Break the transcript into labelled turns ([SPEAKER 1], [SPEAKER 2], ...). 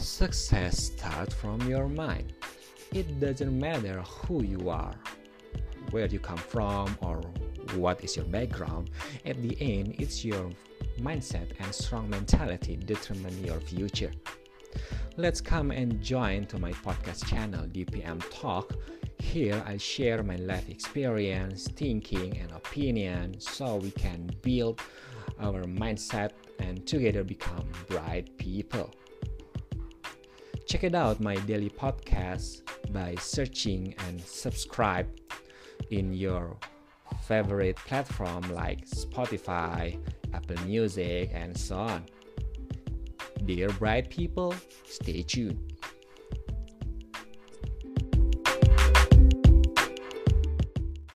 [SPEAKER 1] Success starts from your mind. It doesn't matter who you are, where you come from, or what is your background. At the end, it's your mindset and strong mentality determine your future. Let's come and join to my podcast channel DPM Talk. Here I share my life experience, thinking and opinion so we can build our mindset and together become bright people. Check it out my daily podcast by searching and subscribe in your favorite platform like Spotify, Apple Music, and so on. Dear bright people, stay tuned.